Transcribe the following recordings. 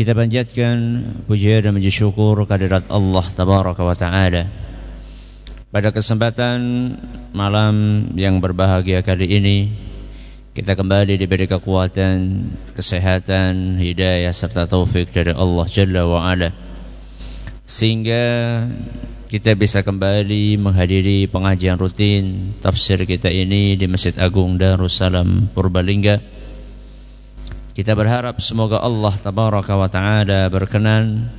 Kita panjatkan puja dan puji syukur kehadirat Allah Tabaraka wa Ta'ala. Pada kesempatan malam yang berbahagia kali ini Kita kembali diberi kekuatan, kesehatan, hidayah serta taufik dari Allah Jalla wa Ala. Sehingga kita bisa kembali menghadiri pengajian rutin tafsir kita ini di Masjid Agung Darussalam Purbalingga kita berharap semoga Allah tabaraka wa taala berkenan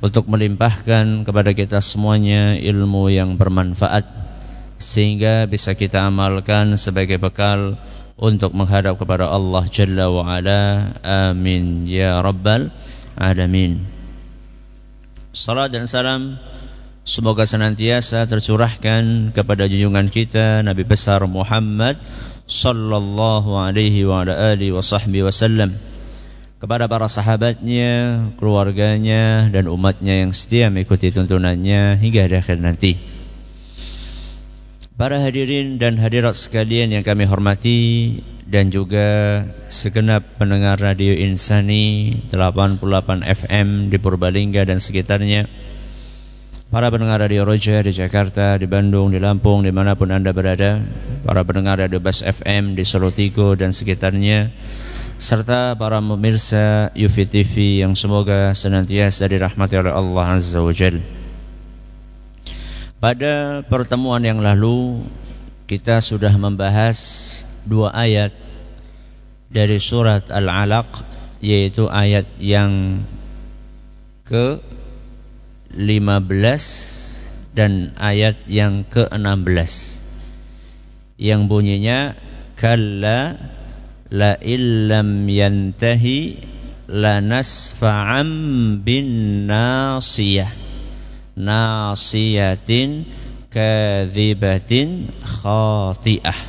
untuk melimpahkan kepada kita semuanya ilmu yang bermanfaat sehingga bisa kita amalkan sebagai bekal untuk menghadap kepada Allah Jalla wa Ala. Amin ya rabbal alamin. Salam dan salam semoga senantiasa tercurahkan kepada junjungan kita Nabi besar Muhammad sallallahu alaihi wa ala wasallam kepada para sahabatnya, keluarganya dan umatnya yang setia mengikuti tuntunannya hingga akhir nanti. Para hadirin dan hadirat sekalian yang kami hormati dan juga segenap pendengar radio Insani 88 FM di Purbalingga dan sekitarnya Para pendengar Radio Roja di Jakarta, di Bandung, di Lampung, di mana pun Anda berada Para pendengar Radio Bas FM di Solo Tigo dan sekitarnya Serta para pemirsa UFI TV yang semoga senantiasa dirahmati oleh Allah Azza wa Jal. Pada pertemuan yang lalu Kita sudah membahas dua ayat Dari surat Al-Alaq Yaitu ayat yang ke 15 dan ayat yang ke-16 yang bunyinya kalla la illam yantahi lanasfa'am bin nasiyah. Nasiyatin kadhibatin khati'ah.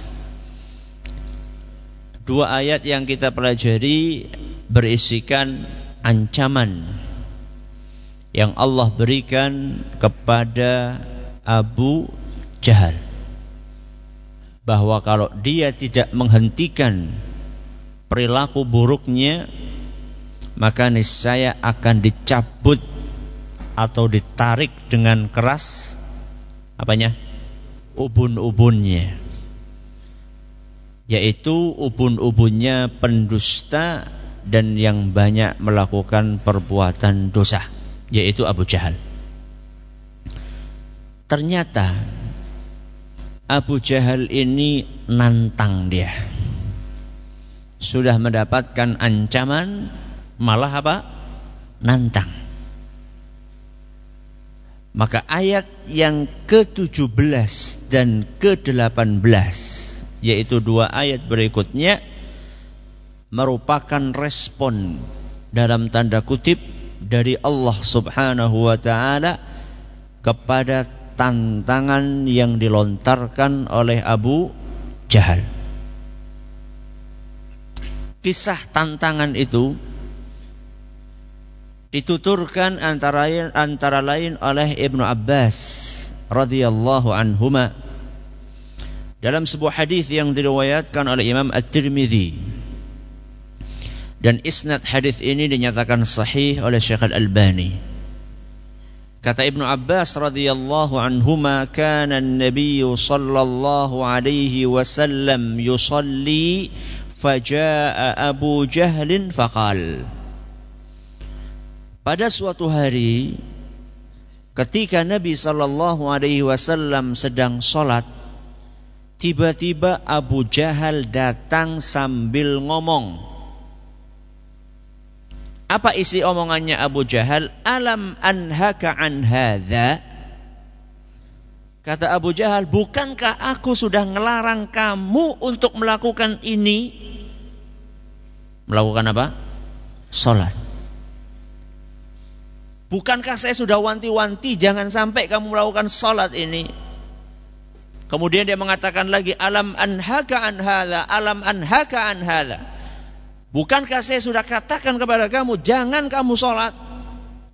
Dua ayat yang kita pelajari berisikan ancaman yang Allah berikan kepada Abu Jahal. Bahwa kalau dia tidak menghentikan perilaku buruknya maka niscaya akan dicabut atau ditarik dengan keras apanya? Ubun-ubunnya. Yaitu ubun-ubunnya pendusta dan yang banyak melakukan perbuatan dosa yaitu Abu Jahal. Ternyata Abu Jahal ini nantang dia. Sudah mendapatkan ancaman malah apa? Nantang. Maka ayat yang ke-17 dan ke-18 yaitu dua ayat berikutnya merupakan respon dalam tanda kutip dari Allah Subhanahu wa taala kepada tantangan yang dilontarkan oleh Abu Jahal. Kisah tantangan itu dituturkan antara lain, antara lain oleh Ibnu Abbas radhiyallahu anhuma dalam sebuah hadis yang diriwayatkan oleh Imam At-Tirmidzi dan isnad hadis ini dinyatakan sahih oleh Syekh Al-Albani. Kata Ibnu Abbas radhiyallahu anhuma kana an-nabiy sallallahu alaihi wasallam yusalli fajaa Abu Jahl faqal Pada suatu hari ketika Nabi sallallahu alaihi wasallam sedang salat tiba-tiba Abu Jahal datang sambil ngomong apa isi omongannya Abu Jahal? Alam anhaka an hadha? Kata Abu Jahal, bukankah aku sudah ngelarang kamu untuk melakukan ini? Melakukan apa? Salat. Bukankah saya sudah wanti-wanti jangan sampai kamu melakukan salat ini? Kemudian dia mengatakan lagi alam anhaka an hadza, alam anhaka an hadza. Bukankah saya sudah katakan kepada kamu jangan kamu salat?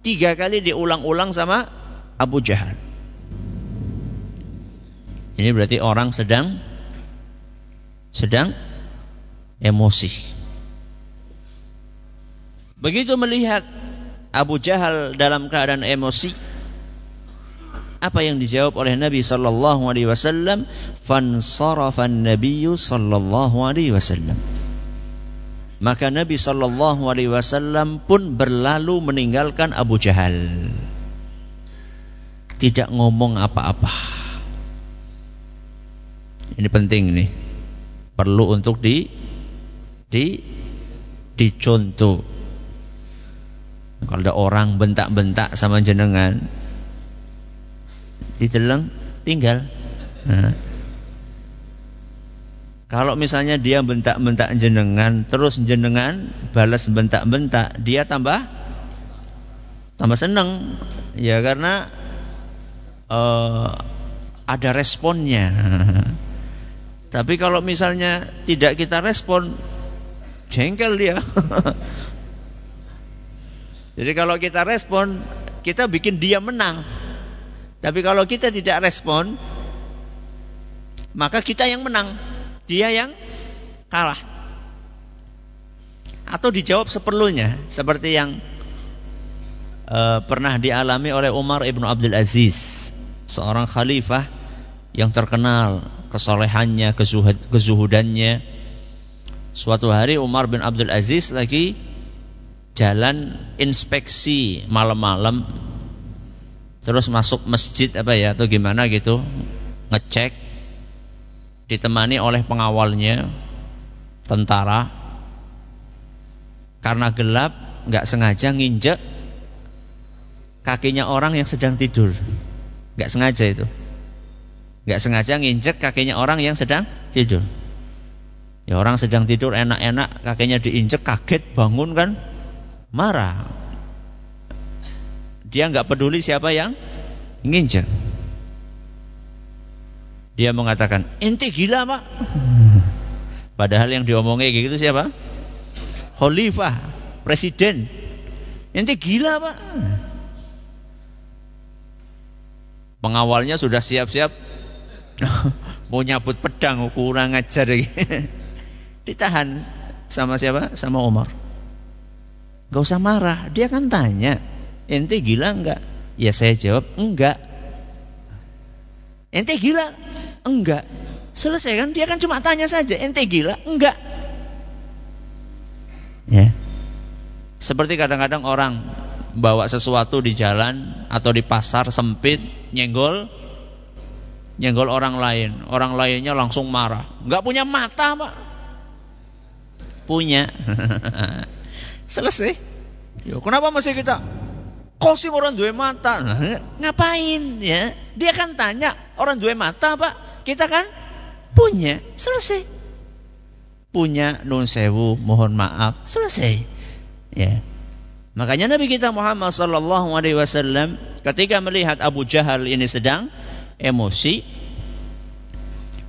Tiga kali diulang-ulang sama Abu Jahal. Ini berarti orang sedang sedang emosi. Begitu melihat Abu Jahal dalam keadaan emosi, apa yang dijawab oleh Nabi sallallahu alaihi wasallam? Fansarafa an-nabiy sallallahu alaihi wasallam. Maka Nabi sallallahu alaihi wasallam pun berlalu meninggalkan Abu Jahal. Tidak ngomong apa-apa. Ini penting nih perlu untuk di di dicontoh. Kalau ada orang bentak-bentak sama jenengan, diteleng tinggal. Nah. Kalau misalnya dia bentak-bentak jenengan, terus jenengan balas bentak-bentak, dia tambah tambah seneng, ya karena uh, ada responnya. Tapi kalau misalnya tidak kita respon, jengkel dia. Jadi kalau kita respon, kita bikin dia menang. Tapi kalau kita tidak respon, maka kita yang menang, dia yang kalah. Atau dijawab seperlunya, seperti yang uh, pernah dialami oleh Umar ibnu Abdul Aziz, seorang khalifah yang terkenal kesolehannya, kezuhud, kezuhudannya. Suatu hari Umar bin Abdul Aziz lagi jalan inspeksi malam-malam terus masuk masjid apa ya atau gimana gitu ngecek ditemani oleh pengawalnya tentara karena gelap nggak sengaja nginjek kakinya orang yang sedang tidur nggak sengaja itu nggak sengaja nginjek kakinya orang yang sedang tidur. Ya orang sedang tidur enak-enak kakinya diinjek kaget bangun kan marah. Dia nggak peduli siapa yang nginjek. Dia mengatakan, ente gila pak. Padahal yang diomongnya kayak gitu siapa? Khalifah, presiden. Ente gila pak. Pengawalnya sudah siap-siap mau nyabut pedang kurang ajar ditahan sama siapa sama Umar Gak usah marah dia kan tanya ente gila enggak ya saya jawab enggak ente gila enggak selesai kan dia kan cuma tanya saja ente gila enggak ya seperti kadang-kadang orang bawa sesuatu di jalan atau di pasar sempit nyenggol nyenggol orang lain, orang lainnya langsung marah. Enggak punya mata, Pak. Punya. Selesai. Yo, kenapa masih kita kosim orang dua mata? Ngapain ya? Dia kan tanya orang dua mata, Pak. Kita kan punya. Selesai. Punya nun sewu, mohon maaf. Selesai. Ya. Makanya Nabi kita Muhammad sallallahu alaihi wasallam ketika melihat Abu Jahal ini sedang emosi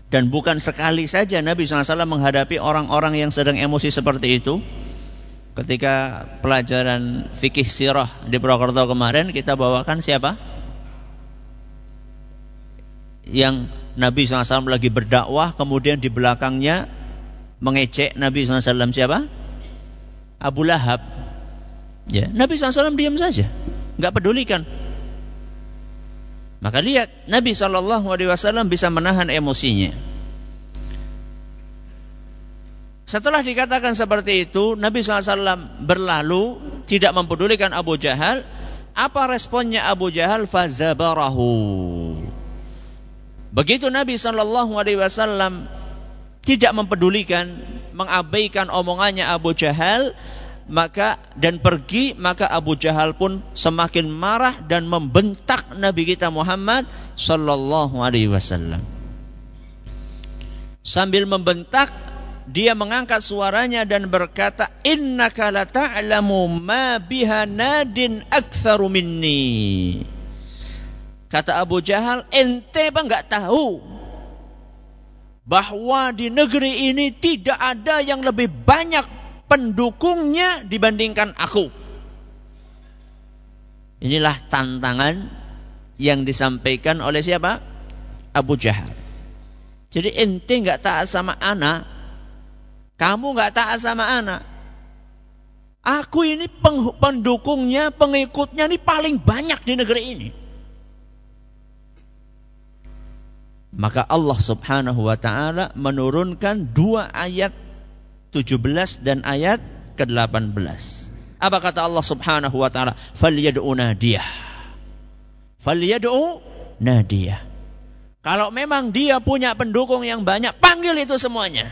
dan bukan sekali saja Nabi SAW menghadapi orang-orang yang sedang emosi seperti itu. Ketika pelajaran fikih sirah di Purwokerto kemarin kita bawakan siapa? Yang Nabi SAW lagi berdakwah kemudian di belakangnya mengecek Nabi SAW siapa? Abu Lahab. Ya, Nabi SAW diam saja, nggak pedulikan. Maka lihat Nabi Shallallahu Alaihi Wasallam bisa menahan emosinya. Setelah dikatakan seperti itu, Nabi SAW berlalu tidak mempedulikan Abu Jahal. Apa responnya Abu Jahal? Fazabarahu. Begitu Nabi Shallallahu Alaihi Wasallam tidak mempedulikan, mengabaikan omongannya Abu Jahal, maka dan pergi maka Abu Jahal pun semakin marah dan membentak Nabi kita Muhammad sallallahu alaihi wasallam. Sambil membentak dia mengangkat suaranya dan berkata, "Innaka la ta'lamu ma biha nadin aktsaru minni." Kata Abu Jahal, ente apa enggak tahu bahwa di negeri ini tidak ada yang lebih banyak pendukungnya dibandingkan aku. Inilah tantangan yang disampaikan oleh siapa? Abu Jahal. Jadi ente enggak taat sama anak, kamu enggak taat sama anak. Aku ini pendukungnya, pengikutnya ini paling banyak di negeri ini. Maka Allah Subhanahu wa taala menurunkan dua ayat 17 dan ayat ke-18. Apa kata Allah Subhanahu wa taala? Falyad'u nadiyah. Falyad'u nadiyah. Kalau memang dia punya pendukung yang banyak, panggil itu semuanya.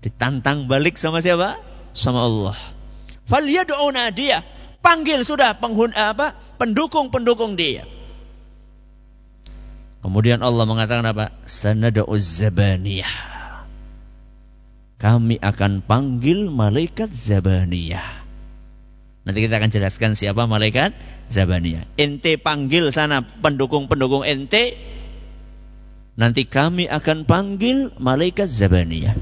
Ditantang balik sama siapa? Sama Allah. Falyad'u nadiyah. Panggil sudah penghuna apa? Pendukung-pendukung dia. Kemudian Allah mengatakan apa? Sanada'uz zabaniyah. Kami akan panggil malaikat zabaniyah. Nanti kita akan jelaskan siapa malaikat zabaniyah. Ente panggil sana pendukung-pendukung ente. Nanti kami akan panggil malaikat zabaniyah.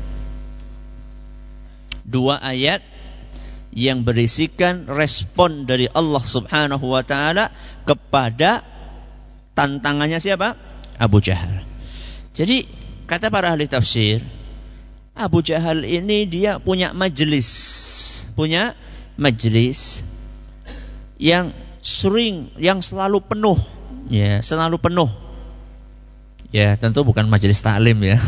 Dua ayat yang berisikan respon dari Allah Subhanahu wa taala kepada tantangannya siapa? Abu Jahal. Jadi kata para ahli tafsir, Abu Jahal ini dia punya majelis, punya majelis yang sering, yang selalu penuh, ya selalu penuh. Ya tentu bukan majelis taklim ya.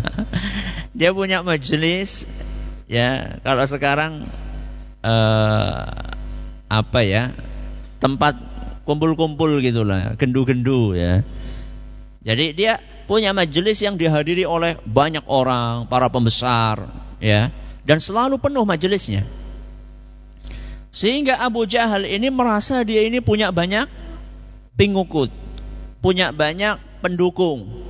dia punya majelis, ya kalau sekarang uh, apa ya tempat kumpul-kumpul gitulah, gendu-gendu ya jadi dia punya majelis yang dihadiri oleh banyak orang, para pembesar, ya, dan selalu penuh majelisnya. Sehingga Abu Jahal ini merasa dia ini punya banyak pengikut, punya banyak pendukung.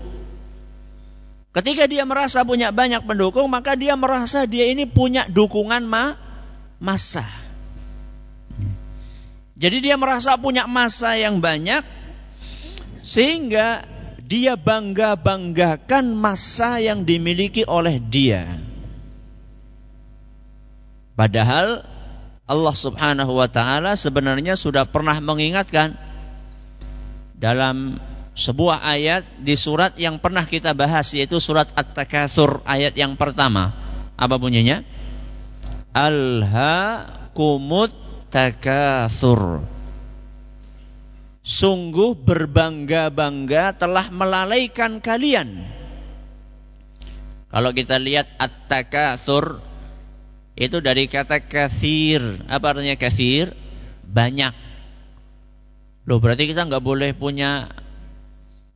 Ketika dia merasa punya banyak pendukung, maka dia merasa dia ini punya dukungan ma masa. Jadi dia merasa punya masa yang banyak sehingga dia bangga-banggakan masa yang dimiliki oleh dia. Padahal Allah Subhanahu wa taala sebenarnya sudah pernah mengingatkan dalam sebuah ayat di surat yang pernah kita bahas yaitu surat At-Takatsur ayat yang pertama. Apa bunyinya? Alhaakumut takatsur sungguh berbangga-bangga telah melalaikan kalian. Kalau kita lihat at-takatsur itu dari kata kathir. Apa artinya kathir? Banyak. Loh berarti kita nggak boleh punya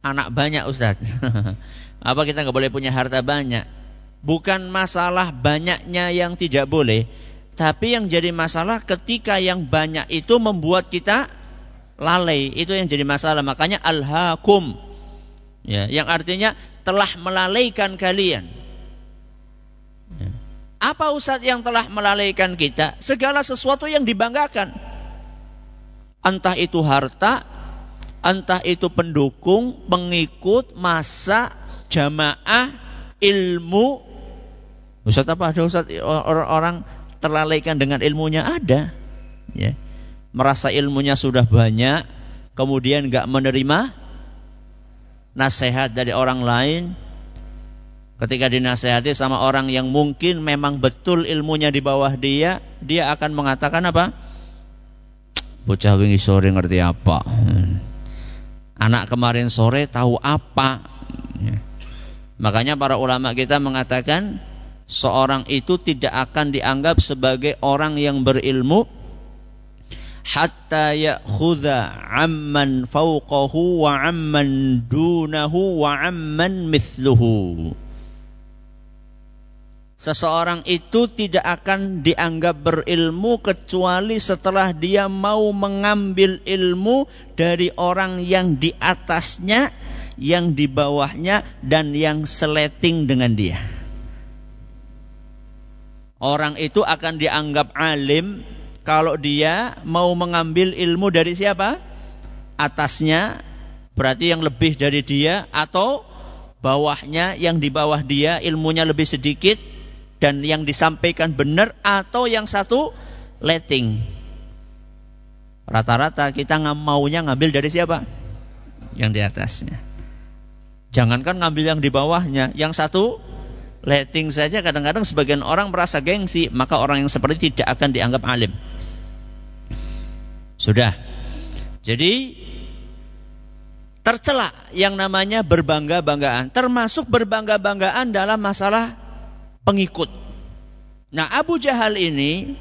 anak banyak Ustaz. Apa kita nggak boleh punya harta banyak? Bukan masalah banyaknya yang tidak boleh, tapi yang jadi masalah ketika yang banyak itu membuat kita lalai. Itu yang jadi masalah. Makanya alhaakum. Ya yang artinya telah melalaikan kalian. Ya. apa Ustaz yang telah melalaikan kita? Segala sesuatu yang dibanggakan. Entah itu harta entah itu pendukung pengikut masa jamaah ilmu. Ustaz apa ada Ustaz? Orang-orang terlalaikan dengan ilmunya ada ya merasa ilmunya sudah banyak, kemudian nggak menerima nasihat dari orang lain, ketika dinasehati sama orang yang mungkin memang betul ilmunya di bawah dia, dia akan mengatakan apa? Bocah wingi sore ngerti apa? Anak kemarin sore tahu apa? Makanya para ulama kita mengatakan seorang itu tidak akan dianggap sebagai orang yang berilmu hatta ya'khudha amman fawqahu wa amman dunahu wa amman mithluhu. Seseorang itu tidak akan dianggap berilmu kecuali setelah dia mau mengambil ilmu dari orang yang di atasnya, yang di bawahnya, dan yang seleting dengan dia. Orang itu akan dianggap alim kalau dia mau mengambil ilmu dari siapa? Atasnya berarti yang lebih dari dia atau bawahnya yang di bawah dia ilmunya lebih sedikit dan yang disampaikan benar atau yang satu letting. Rata-rata kita nggak maunya ngambil dari siapa? Yang di atasnya. Jangankan ngambil yang di bawahnya, yang satu letting saja kadang-kadang sebagian orang merasa gengsi, maka orang yang seperti tidak akan dianggap alim. Sudah. Jadi tercela yang namanya berbangga-banggaan, termasuk berbangga-banggaan dalam masalah pengikut. Nah, Abu Jahal ini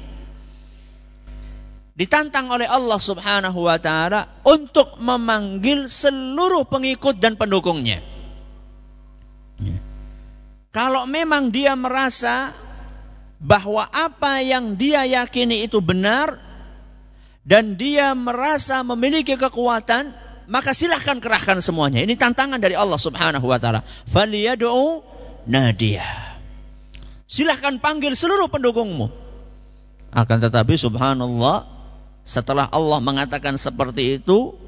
ditantang oleh Allah Subhanahu wa taala untuk memanggil seluruh pengikut dan pendukungnya. Ya. Kalau memang dia merasa bahwa apa yang dia yakini itu benar dan dia merasa memiliki kekuatan, maka silahkan kerahkan semuanya. Ini tantangan dari Allah Subhanahu wa taala. Faliyad'u nadiyah. Silahkan panggil seluruh pendukungmu. Akan tetapi subhanallah setelah Allah mengatakan seperti itu,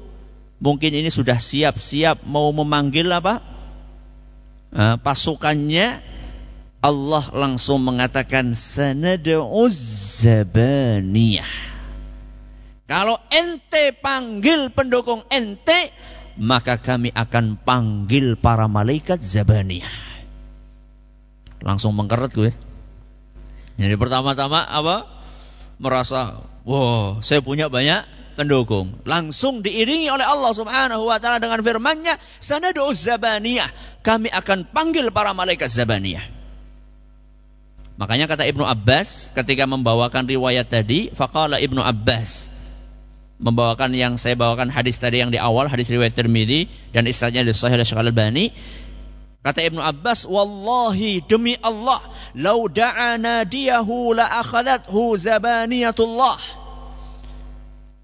mungkin ini sudah siap-siap mau memanggil apa? Eh, pasukannya Allah langsung mengatakan sanad'uz zabaniyah. Kalau ente panggil pendukung ente, maka kami akan panggil para malaikat zabaniyah. Langsung mengkeret gue. Jadi pertama-tama apa? Merasa, wow, saya punya banyak pendukung. Langsung diiringi oleh Allah Subhanahu wa taala dengan firman-Nya, "Sanadu zabaniyah." Kami akan panggil para malaikat zabaniyah. Makanya kata Ibnu Abbas ketika membawakan riwayat tadi, faqala Ibnu Abbas membawakan yang saya bawakan hadis tadi yang di awal hadis riwayat Tirmidzi dan istilahnya di Sahih Al-Albani Kata Ibnu Abbas, "Wallahi demi Allah, lau da'a nadiyahu la akhadathu zabaniyatullah."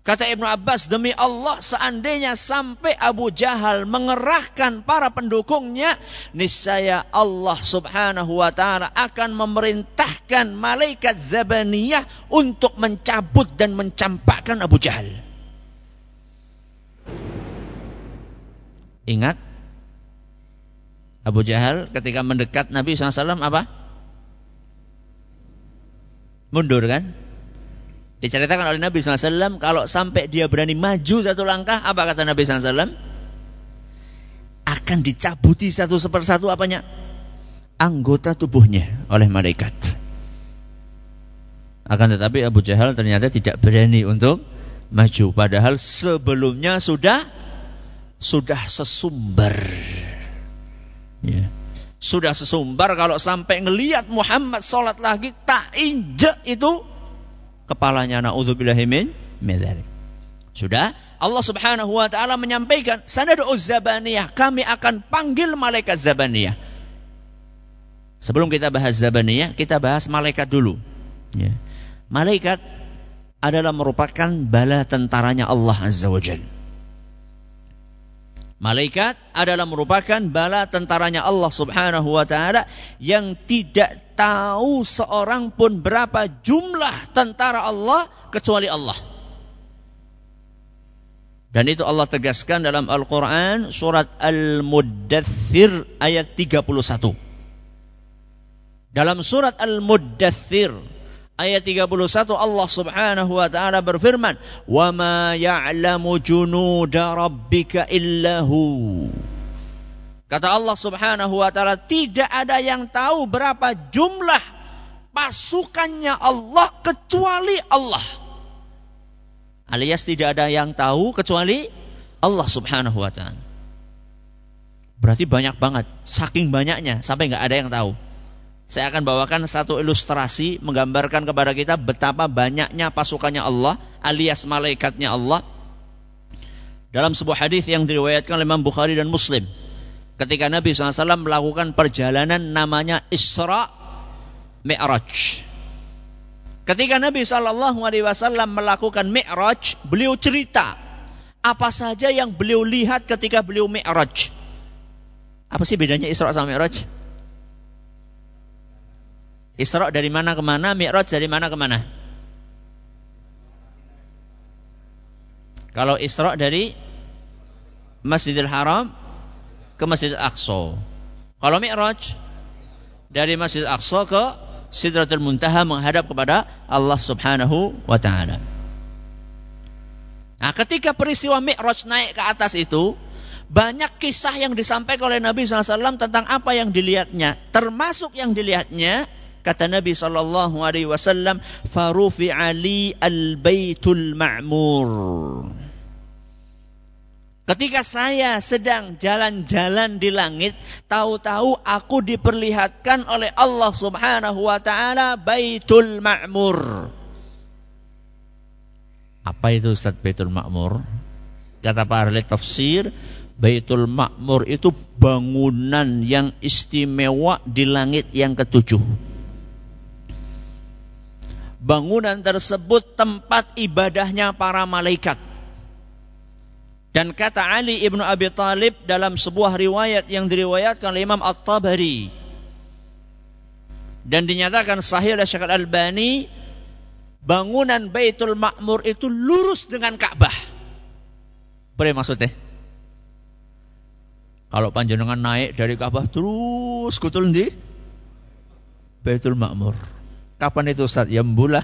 Kata Ibnu Abbas, demi Allah seandainya sampai Abu Jahal mengerahkan para pendukungnya, niscaya Allah subhanahu wa ta'ala akan memerintahkan malaikat Zabaniyah untuk mencabut dan mencampakkan Abu Jahal. Ingat, Abu Jahal ketika mendekat Nabi SAW apa? Mundur kan? Diceritakan oleh Nabi SAW kalau sampai dia berani maju satu langkah, apa kata Nabi SAW? Akan dicabuti satu sepersatu apanya? Anggota tubuhnya oleh malaikat. Akan tetapi Abu Jahal ternyata tidak berani untuk maju. Padahal sebelumnya sudah sudah sesumbar. Ya. Sudah sesumbar kalau sampai ngelihat Muhammad sholat lagi tak injek itu kepalanya naudzubillahimin min Sudah Allah Subhanahu wa taala menyampaikan sanadu zabaniyah kami akan panggil malaikat zabaniyah. Sebelum kita bahas zabaniyah, kita bahas malaikat dulu. Ya. Malaikat adalah merupakan bala tentaranya Allah Azza wa Jalla. Malaikat adalah merupakan bala tentaranya Allah Subhanahu wa taala yang tidak tahu seorang pun berapa jumlah tentara Allah kecuali Allah. Dan itu Allah tegaskan dalam Al-Quran surat Al-Muddathir ayat 31. Dalam surat Al-Muddathir ayat 31 Allah Subhanahu wa taala berfirman, "Wa ma ya'lamu junuda rabbika illahu." Kata Allah Subhanahu wa taala, tidak ada yang tahu berapa jumlah pasukannya Allah kecuali Allah. Alias tidak ada yang tahu kecuali Allah Subhanahu wa taala. Berarti banyak banget, saking banyaknya sampai nggak ada yang tahu. Saya akan bawakan satu ilustrasi menggambarkan kepada kita betapa banyaknya pasukannya Allah alias malaikatnya Allah dalam sebuah hadis yang diriwayatkan oleh Imam Bukhari dan Muslim ketika Nabi SAW melakukan perjalanan namanya Isra Mi'raj. Ketika Nabi Wasallam melakukan Mi'raj, beliau cerita apa saja yang beliau lihat ketika beliau Mi'raj. Apa sih bedanya Isra sama Mi'raj? Isra dari mana ke mana, Mi'raj dari mana ke mana? Kalau Isra dari Masjidil Haram ke Masjidil Aqsa. Kalau Mi'raj dari Masjidil Aqsa ke Sidratul Muntaha menghadap kepada Allah Subhanahu wa taala. Nah, ketika peristiwa Mi'raj naik ke atas itu, banyak kisah yang disampaikan oleh Nabi SAW tentang apa yang dilihatnya. Termasuk yang dilihatnya, kata Nabi SAW, Farufi Ali al-Baitul Ma'mur. Ketika saya sedang jalan-jalan di langit, tahu-tahu aku diperlihatkan oleh Allah Subhanahu wa taala Baitul Ma'mur. Apa itu Ustaz Baitul Ma'mur? Kata para ahli tafsir, Baitul Ma'mur itu bangunan yang istimewa di langit yang ketujuh. Bangunan tersebut tempat ibadahnya para malaikat dan kata Ali ibnu Abi Talib dalam sebuah riwayat yang diriwayatkan oleh Imam At-Tabari dan dinyatakan sahih oleh Syekh Al-Albani bangunan Baitul Ma'mur itu lurus dengan Ka'bah. Apa maksudnya? Kalau panjenengan naik dari Ka'bah terus kutul di Baitul Ma'mur. Kapan itu Ustaz? Ya mbula.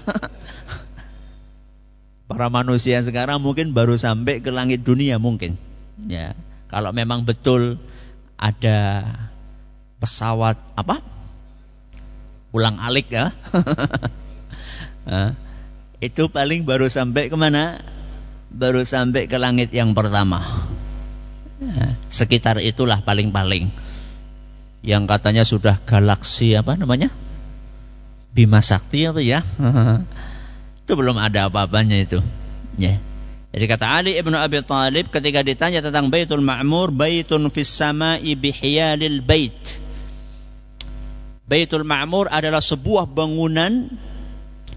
Para manusia sekarang mungkin baru sampai ke langit dunia mungkin. Ya, kalau memang betul ada pesawat apa? Ulang alik ya. itu paling baru sampai ke mana? Baru sampai ke langit yang pertama. Ya, sekitar itulah paling-paling. Yang katanya sudah galaksi apa namanya? Bima Sakti apa ya? Itu belum ada apa-apanya itu. Ya. Jadi kata Ali ibnu Abi Thalib ketika ditanya tentang Baitul Ma'mur, baitun fis sama'i bihiyalil bait. Baitul Ma'mur adalah sebuah bangunan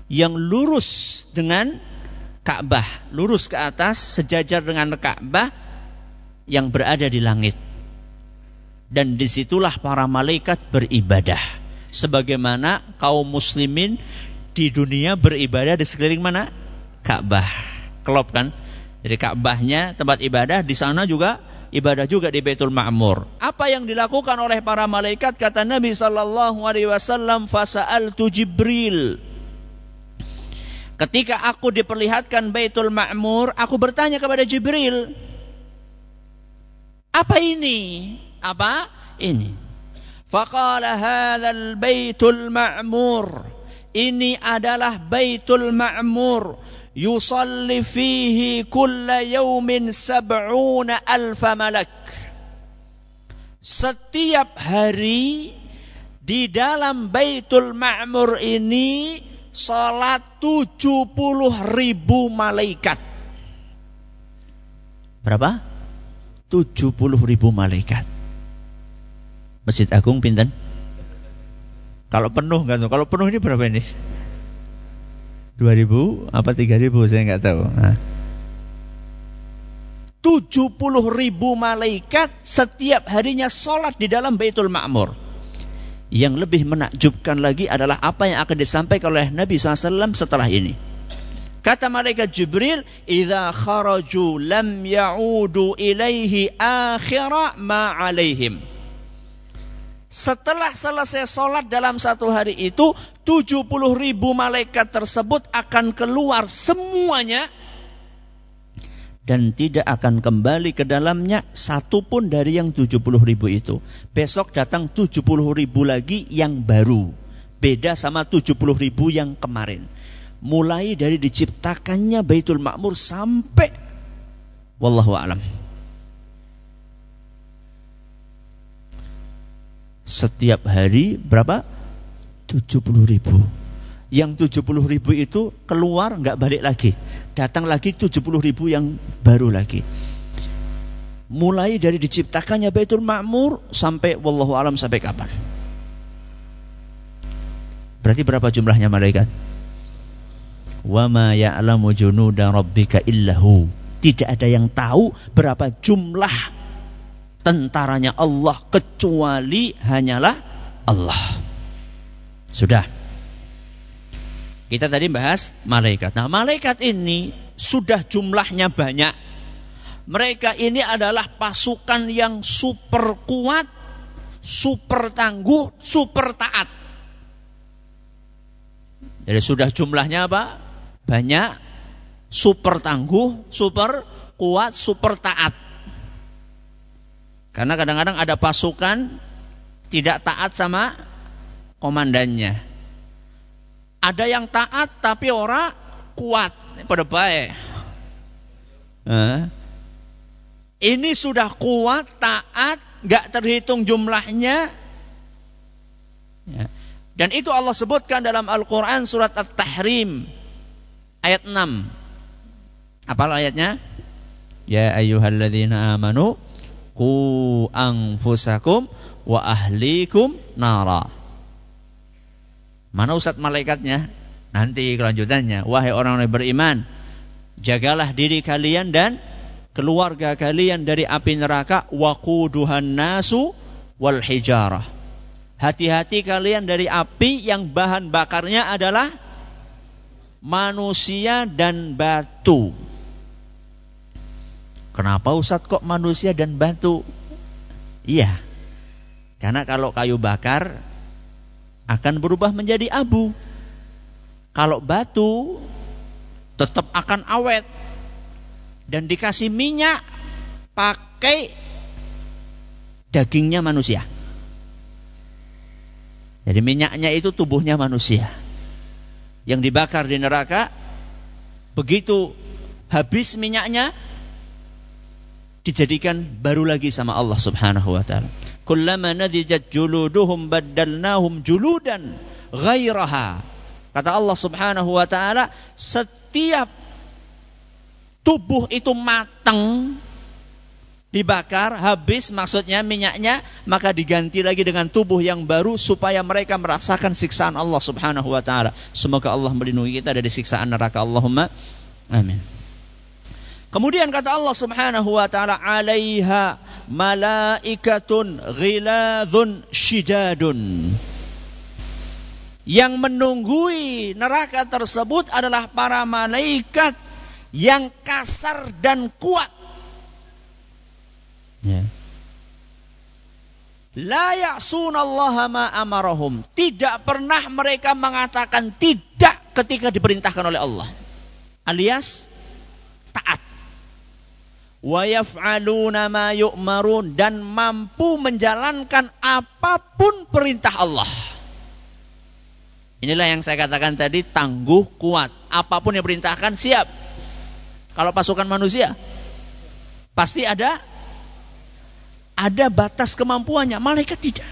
yang lurus dengan Ka'bah, lurus ke atas sejajar dengan Ka'bah yang berada di langit. Dan di situlah para malaikat beribadah. Sebagaimana kaum muslimin di dunia beribadah di sekeliling mana? Ka'bah. Kelop kan? Jadi Ka'bahnya tempat ibadah di sana juga ibadah juga di Baitul Ma'mur. Apa yang dilakukan oleh para malaikat kata Nabi sallallahu alaihi wasallam fasa'altu Jibril. Ketika aku diperlihatkan Baitul Ma'mur, aku bertanya kepada Jibril, "Apa ini?" Apa? Ini. Faqala hadzal Baitul Ma'mur. Ini adalah Baitul Ma'mur. Yusalli fihi kulla yawmin sab'una alfa malak. Setiap hari di dalam Baitul Ma'mur ini salat 70 ribu malaikat. Berapa? 70 ribu malaikat Masjid Agung pinten? Kalau penuh kan Kalau penuh ini berapa ini? 2000 apa 3000 saya nggak tahu. Nah. 70 ribu malaikat setiap harinya sholat di dalam Baitul Ma'mur. Yang lebih menakjubkan lagi adalah apa yang akan disampaikan oleh Nabi SAW setelah ini. Kata malaikat Jibril, "Idza kharaju lam ya'udu ilaihi akhira ma alaihim." Setelah selesai sholat dalam satu hari itu, 70 ribu malaikat tersebut akan keluar semuanya dan tidak akan kembali ke dalamnya satu pun dari yang 70 ribu itu. Besok datang 70 ribu lagi yang baru. Beda sama 70 ribu yang kemarin. Mulai dari diciptakannya Baitul Ma'mur sampai Wallahu a'lam. Setiap hari berapa? 70 ribu. Yang 70 ribu itu keluar nggak balik lagi. Datang lagi 70 ribu yang baru lagi. Mulai dari diciptakannya Baitul Ma'mur sampai wallahu alam sampai kapan? Berarti berapa jumlahnya malaikat? Wa ma ya'lamu junuda rabbika illahu. Tidak ada yang tahu berapa jumlah tentaranya Allah kecuali hanyalah Allah. Sudah. Kita tadi bahas malaikat. Nah, malaikat ini sudah jumlahnya banyak. Mereka ini adalah pasukan yang super kuat, super tangguh, super taat. Jadi sudah jumlahnya apa? Banyak, super tangguh, super kuat, super taat. Karena kadang-kadang ada pasukan tidak taat sama komandannya. Ada yang taat tapi orang kuat pada baik. Ini sudah kuat, taat, gak terhitung jumlahnya. Ya. Dan itu Allah sebutkan dalam Al-Quran surat At-Tahrim ayat 6. Apa ayatnya? Ya ayyuhalladzina amanu ku anfusakum wa ahlikum nara. Mana ustaz malaikatnya? Nanti kelanjutannya. Wahai orang yang beriman, jagalah diri kalian dan keluarga kalian dari api neraka waquduhan nasu wal hijarah. Hati-hati kalian dari api yang bahan bakarnya adalah manusia dan batu. Kenapa Ustadz kok manusia dan batu? Iya. Karena kalau kayu bakar akan berubah menjadi abu. Kalau batu tetap akan awet dan dikasih minyak pakai dagingnya manusia. Jadi minyaknya itu tubuhnya manusia. Yang dibakar di neraka begitu habis minyaknya dijadikan baru lagi sama Allah Subhanahu wa taala. Kullama nadijat juluduhum baddalnahum juludan ghairaha. Kata Allah Subhanahu wa taala, setiap tubuh itu matang dibakar habis maksudnya minyaknya maka diganti lagi dengan tubuh yang baru supaya mereka merasakan siksaan Allah Subhanahu wa taala. Semoga Allah melindungi kita dari siksaan neraka. Allahumma amin. Kemudian kata Allah Subhanahu wa taala, "Alaiha malaikatun ghiladun shidadun." Yang menunggui neraka tersebut adalah para malaikat yang kasar dan kuat. Ya. La ya'sunallaha ma amarahum. Tidak pernah mereka mengatakan tidak ketika diperintahkan oleh Allah. Alias wa ma dan mampu menjalankan apa pun perintah Allah. Inilah yang saya katakan tadi tangguh kuat. Apa pun yang perintahkan siap. Kalau pasukan manusia pasti ada ada batas kemampuannya. Malaikat tidak.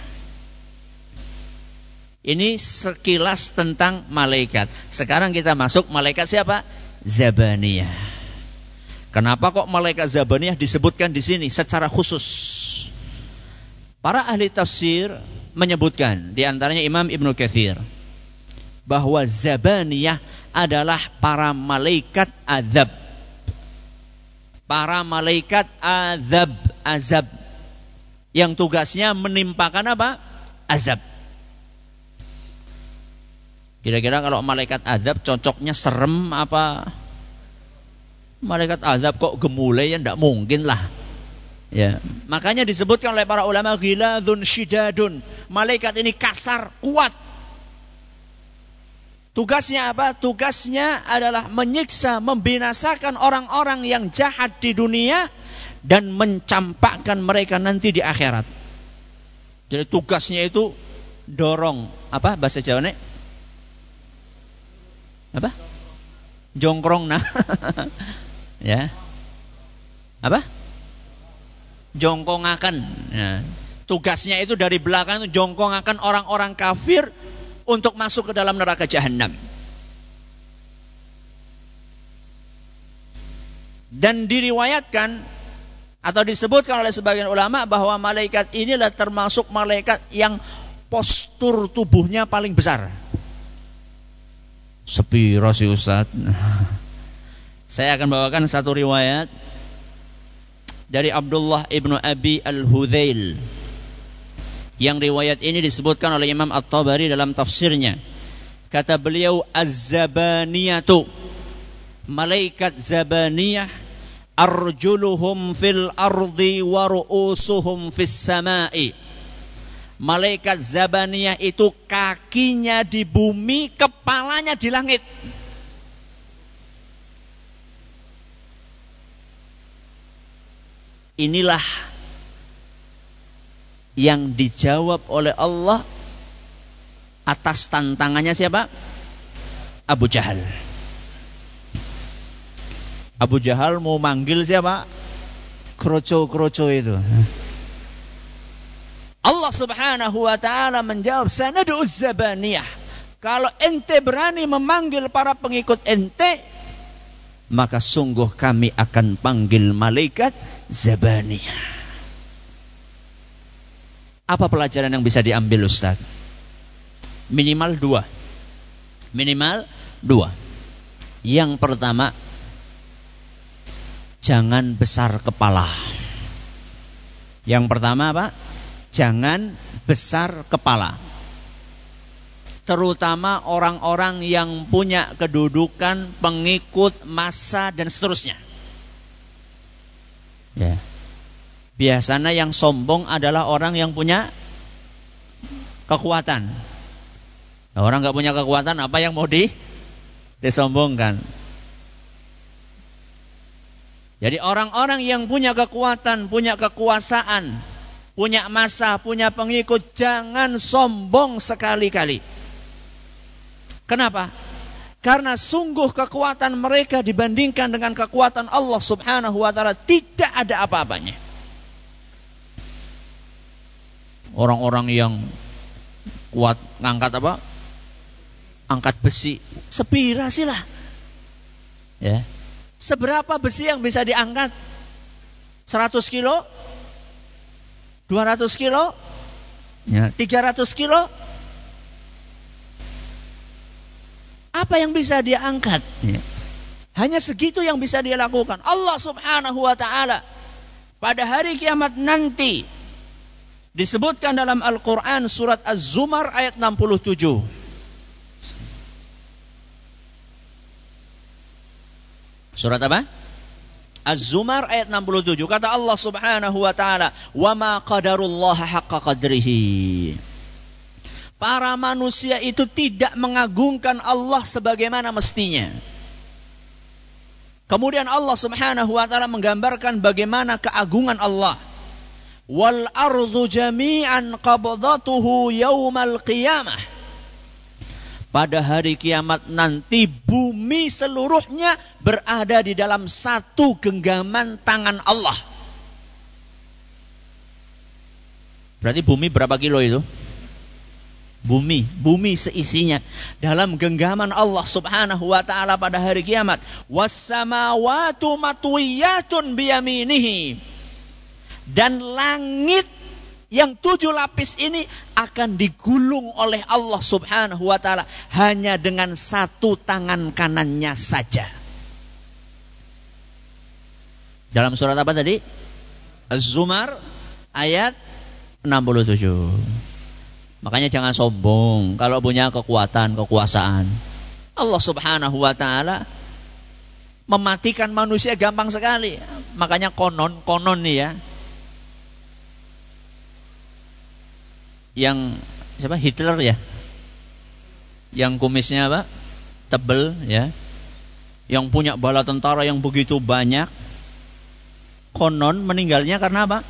Ini sekilas tentang malaikat. Sekarang kita masuk malaikat siapa? Zabaniyah. Kenapa kok malaikat Zabaniyah disebutkan di sini secara khusus? Para ahli tafsir menyebutkan di antaranya Imam Ibnu Katsir bahwa Zabaniyah adalah para malaikat azab. Para malaikat azab, azab yang tugasnya menimpakan apa? Azab. Kira-kira kalau malaikat azab cocoknya serem apa malaikat azab kok gemulai ya tidak mungkin lah. Ya, makanya disebutkan oleh para ulama ghiladun syidadun. Malaikat ini kasar, kuat. Tugasnya apa? Tugasnya adalah menyiksa, membinasakan orang-orang yang jahat di dunia dan mencampakkan mereka nanti di akhirat. Jadi tugasnya itu dorong apa bahasa Jawa nek? Apa? Jongkrong nah. ya apa jongkongakan ya. tugasnya itu dari belakang itu jongkongakan orang-orang kafir untuk masuk ke dalam neraka jahanam dan diriwayatkan atau disebutkan oleh sebagian ulama bahwa malaikat inilah termasuk malaikat yang postur tubuhnya paling besar. Sepiro si Ustaz? Saya akan bawakan satu riwayat dari Abdullah ibnu Abi al-Hudzail. Yang riwayat ini disebutkan oleh Imam At-Tabari dalam tafsirnya. Kata beliau az-zabaniyatu. Malaikat zabaniyah arjuluhum fil ardi wa ru'usuhum fis sama'i. Malaikat zabaniyah itu kakinya di bumi, kepalanya di langit. Inilah yang dijawab oleh Allah atas tantangannya siapa? Abu Jahal. Abu Jahal mau manggil siapa? Kroco-kroco itu. Allah Subhanahu wa taala menjawab, "Sanadu zabaniyah." Kalau ente berani memanggil para pengikut ente, maka sungguh kami akan panggil malaikat zabaniyah. Apa pelajaran yang bisa diambil Ustaz? Minimal dua. Minimal dua. Yang pertama, jangan besar kepala. Yang pertama apa? Jangan besar kepala. Terutama orang-orang yang punya kedudukan, pengikut, masa dan seterusnya. Ya. Biasanya yang sombong adalah orang yang punya kekuatan. Nah, orang nggak punya kekuatan, apa yang mau di disombongkan? Jadi orang-orang yang punya kekuatan, punya kekuasaan, punya masa, punya pengikut, jangan sombong sekali-kali. Kenapa? Karena sungguh kekuatan mereka dibandingkan dengan kekuatan Allah Subhanahu wa taala tidak ada apa-apanya. Orang-orang yang kuat ngangkat apa? Angkat besi, sepira lah. Ya, Seberapa besi yang bisa diangkat? 100 kilo? 200 kilo? Ya, 300 kilo? Apa yang bisa dia angkat? Ya. Hanya segitu yang bisa dia lakukan. Allah subhanahu wa ta'ala pada hari kiamat nanti disebutkan dalam Al-Quran surat Az-Zumar ayat 67. Surat apa? Az-Zumar ayat 67 kata Allah Subhanahu wa taala, "Wa ma qadarullah haqqa qadrihi." Para manusia itu tidak mengagungkan Allah sebagaimana mestinya. Kemudian Allah Subhanahu wa taala menggambarkan bagaimana keagungan Allah. Wal ardu jami'an qabdatuhu yaumal qiyamah pada hari kiamat nanti bumi seluruhnya berada di dalam satu genggaman tangan Allah. Berarti bumi berapa kilo itu? Bumi, bumi seisinya dalam genggaman Allah Subhanahu wa taala pada hari kiamat. Wassamawatu matwiyatun biyaminihi. Dan langit yang tujuh lapis ini akan digulung oleh Allah Subhanahu wa taala hanya dengan satu tangan kanannya saja. Dalam surat apa tadi? Az-Zumar ayat 67. Makanya jangan sombong kalau punya kekuatan, kekuasaan. Allah Subhanahu wa taala mematikan manusia gampang sekali. Makanya konon konon nih ya, yang siapa? Hitler ya? Yang kumisnya apa? Tebel ya. Yang punya bala tentara yang begitu banyak. Konon meninggalnya karena apa?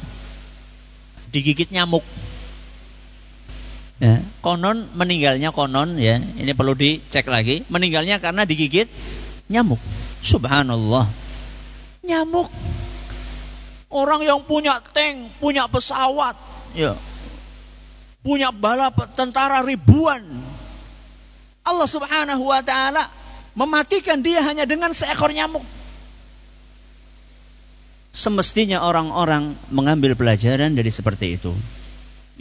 Digigit nyamuk ya, konon meninggalnya konon ya ini perlu dicek lagi meninggalnya karena digigit nyamuk subhanallah nyamuk orang yang punya tank punya pesawat ya punya bala tentara ribuan. Allah Subhanahu wa taala mematikan dia hanya dengan seekor nyamuk. Semestinya orang-orang mengambil pelajaran dari seperti itu.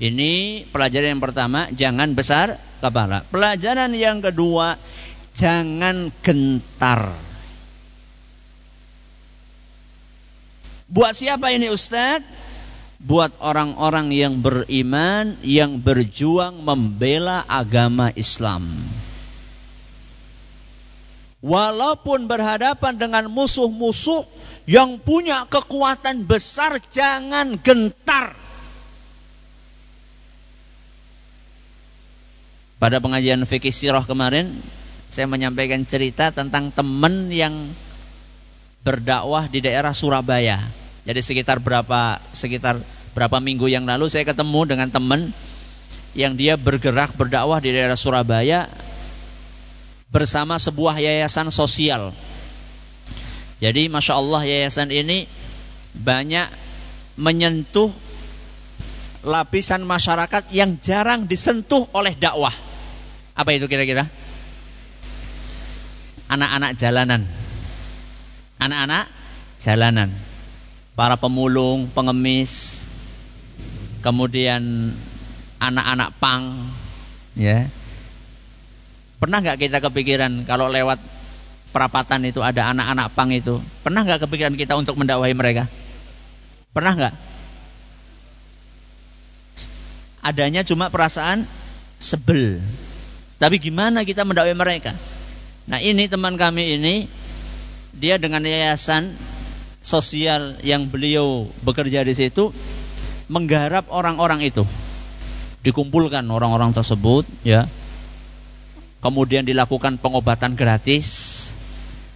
Ini pelajaran yang pertama, jangan besar kepala. Pelajaran yang kedua, jangan gentar. Buat siapa ini Ustadz? buat orang-orang yang beriman yang berjuang membela agama Islam. Walaupun berhadapan dengan musuh-musuh yang punya kekuatan besar, jangan gentar. Pada pengajian fikih sirah kemarin, saya menyampaikan cerita tentang teman yang berdakwah di daerah Surabaya. Jadi sekitar berapa sekitar berapa minggu yang lalu saya ketemu dengan teman yang dia bergerak berdakwah di daerah Surabaya bersama sebuah yayasan sosial. Jadi masya Allah yayasan ini banyak menyentuh lapisan masyarakat yang jarang disentuh oleh dakwah. Apa itu kira-kira? Anak-anak jalanan. Anak-anak jalanan. Para pemulung, pengemis, kemudian anak-anak pang, ya Pernah nggak kita kepikiran kalau lewat perapatan itu ada anak-anak pang itu? Pernah nggak kepikiran kita untuk mendakwahi mereka? Pernah nggak? Adanya cuma perasaan sebel. Tapi gimana kita mendakwai mereka? Nah ini teman kami ini dia dengan yayasan sosial yang beliau bekerja di situ menggarap orang-orang itu dikumpulkan orang-orang tersebut ya kemudian dilakukan pengobatan gratis.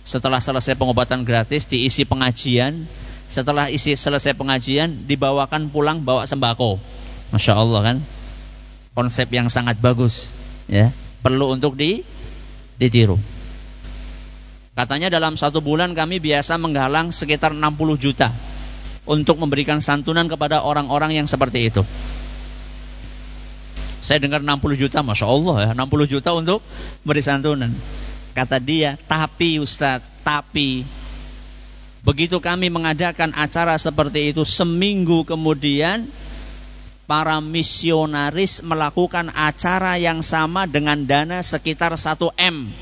Setelah selesai pengobatan gratis, diisi pengajian. Setelah isi selesai pengajian, dibawakan pulang bawa sembako. Masya Allah kan, konsep yang sangat bagus. Ya, perlu untuk di, ditiru. Katanya dalam satu bulan kami biasa menggalang sekitar 60 juta untuk memberikan santunan kepada orang-orang yang seperti itu. Saya dengar 60 juta, Masya Allah ya, 60 juta untuk beri santunan. Kata dia, tapi Ustadz, tapi begitu kami mengadakan acara seperti itu seminggu kemudian para misionaris melakukan acara yang sama dengan dana sekitar 1 M.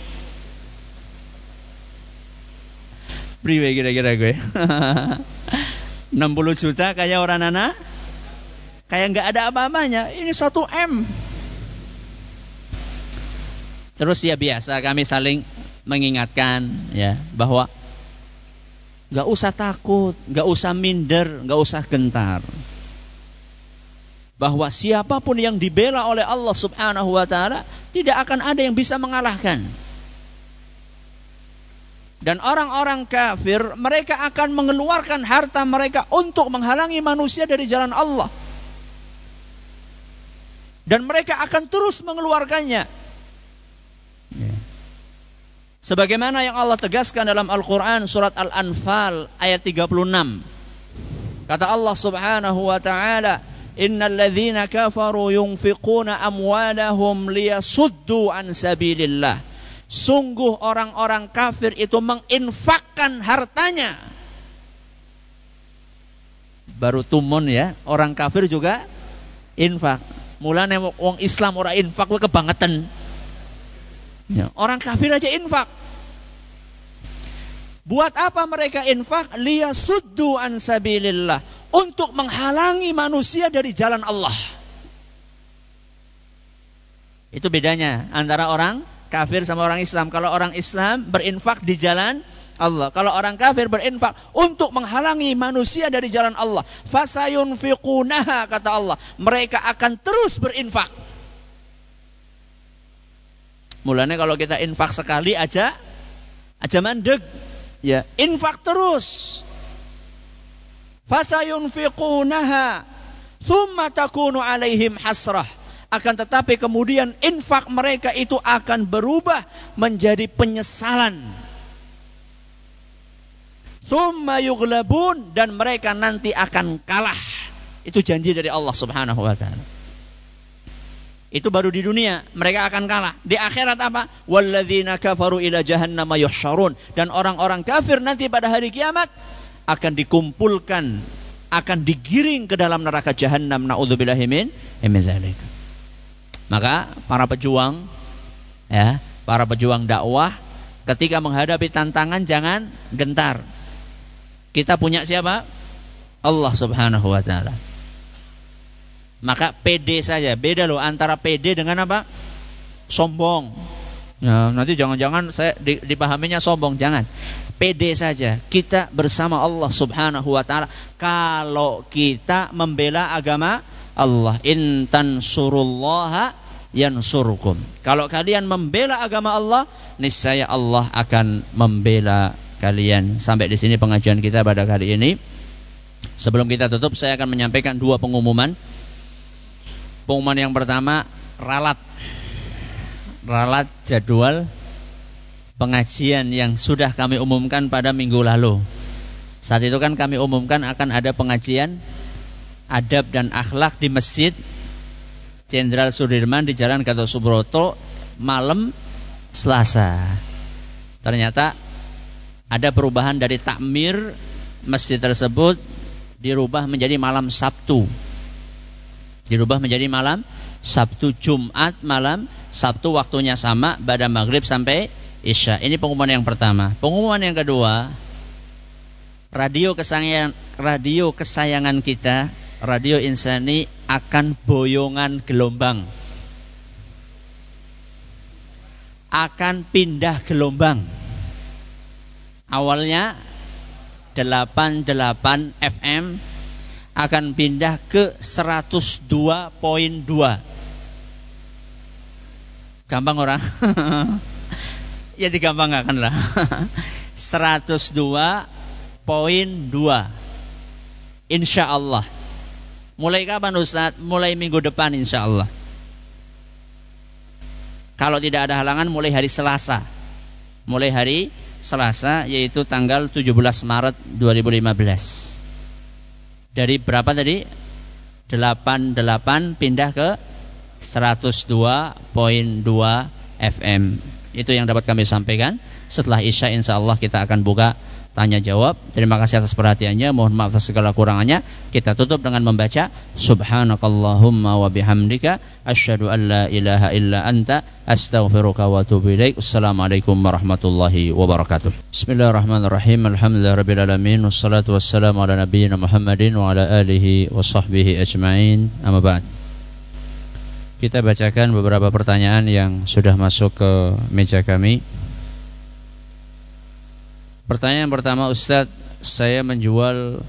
Priwe kira-kira gue. 60 juta kayak orang anak Kayak nggak ada apa-apanya. Ini satu M. Terus ya biasa kami saling mengingatkan ya bahwa nggak usah takut, nggak usah minder, nggak usah gentar. Bahwa siapa pun yang dibela oleh Allah Subhanahu wa taala tidak akan ada yang bisa mengalahkan. Dan orang-orang kafir mereka akan mengeluarkan harta mereka untuk menghalangi manusia dari jalan Allah dan mereka akan terus mengeluarkannya. Ya. Sebagaimana yang Allah tegaskan dalam Al-Quran surat Al-Anfal ayat 36. Kata Allah subhanahu wa ta'ala, Innal ladhina kafaru amwalahum liyasuddu an sabilillah. Sungguh orang-orang kafir itu menginfakkan hartanya. Baru tumun ya, orang kafir juga infak Mulane wong Islam ora infak kebangetan. Ya, orang kafir aja infak. Buat apa mereka infak? Liyasuddu an sabilillah. Untuk menghalangi manusia dari jalan Allah. Itu bedanya antara orang kafir sama orang Islam. Kalau orang Islam berinfak di jalan Allah. Kalau orang kafir berinfak untuk menghalangi manusia dari jalan Allah, fasayunfiqunaha kata Allah, mereka akan terus berinfak. Mulanya kalau kita infak sekali aja aja mandek. Ya, infak terus. Fasayunfiqunaha thumma takunu alaihim hasrah. Akan tetapi kemudian infak mereka itu akan berubah menjadi penyesalan Thumma yughlabun dan mereka nanti akan kalah. Itu janji dari Allah Subhanahu wa taala. Itu baru di dunia, mereka akan kalah. Di akhirat apa? Walladzina kafaru ila jahannam yuhsyarun dan orang-orang kafir nanti pada hari kiamat akan dikumpulkan, akan digiring ke dalam neraka jahannam. Nauzubillahi min. Maka para pejuang ya, para pejuang dakwah ketika menghadapi tantangan jangan gentar kita punya siapa? Allah Subhanahu wa taala. Maka PD saja. Beda loh antara PD dengan apa? Sombong. Ya, nanti jangan-jangan saya dipahaminya sombong, jangan. Pede saja. Kita bersama Allah Subhanahu wa taala kalau kita membela agama Allah. Intan surullaha yansurkum. Kalau kalian membela agama Allah, niscaya Allah akan membela kalian. Sampai di sini pengajian kita pada kali ini. Sebelum kita tutup, saya akan menyampaikan dua pengumuman. Pengumuman yang pertama, ralat ralat jadwal pengajian yang sudah kami umumkan pada minggu lalu. Saat itu kan kami umumkan akan ada pengajian adab dan akhlak di Masjid Jenderal Sudirman di Jalan Gatot Subroto malam Selasa. Ternyata ada perubahan dari takmir masjid tersebut dirubah menjadi malam Sabtu. Dirubah menjadi malam Sabtu Jumat malam Sabtu waktunya sama pada maghrib sampai Isya. Ini pengumuman yang pertama. Pengumuman yang kedua, radio kesayangan radio kesayangan kita, Radio Insani akan boyongan gelombang. Akan pindah gelombang. Awalnya 88 FM akan pindah ke 102.2 Gampang orang? ya digampangkan lah. 102.2 Insya Allah. Mulai kapan Ustaz? Mulai minggu depan insya Allah. Kalau tidak ada halangan mulai hari Selasa. Mulai hari Selasa yaitu tanggal 17 Maret 2015. Dari berapa tadi? 88 pindah ke 102.2 FM. Itu yang dapat kami sampaikan. Setelah Isya insya Allah kita akan buka tanya jawab. Terima kasih atas perhatiannya. Mohon maaf atas segala kurangannya. Kita tutup dengan membaca Subhanakallahumma wa bihamdika asyhadu an la ilaha illa anta astaghfiruka wa atubu ilaik. Assalamualaikum warahmatullahi wabarakatuh. Bismillahirrahmanirrahim. Alhamdulillahirabbil alamin wassalatu wassalamu ala nabiyyina Muhammadin wa ala alihi wa sahbihi ajmain. Amma ba'd. Kita bacakan beberapa pertanyaan yang sudah masuk ke meja kami. Pertanyaan pertama Ustadz, saya menjual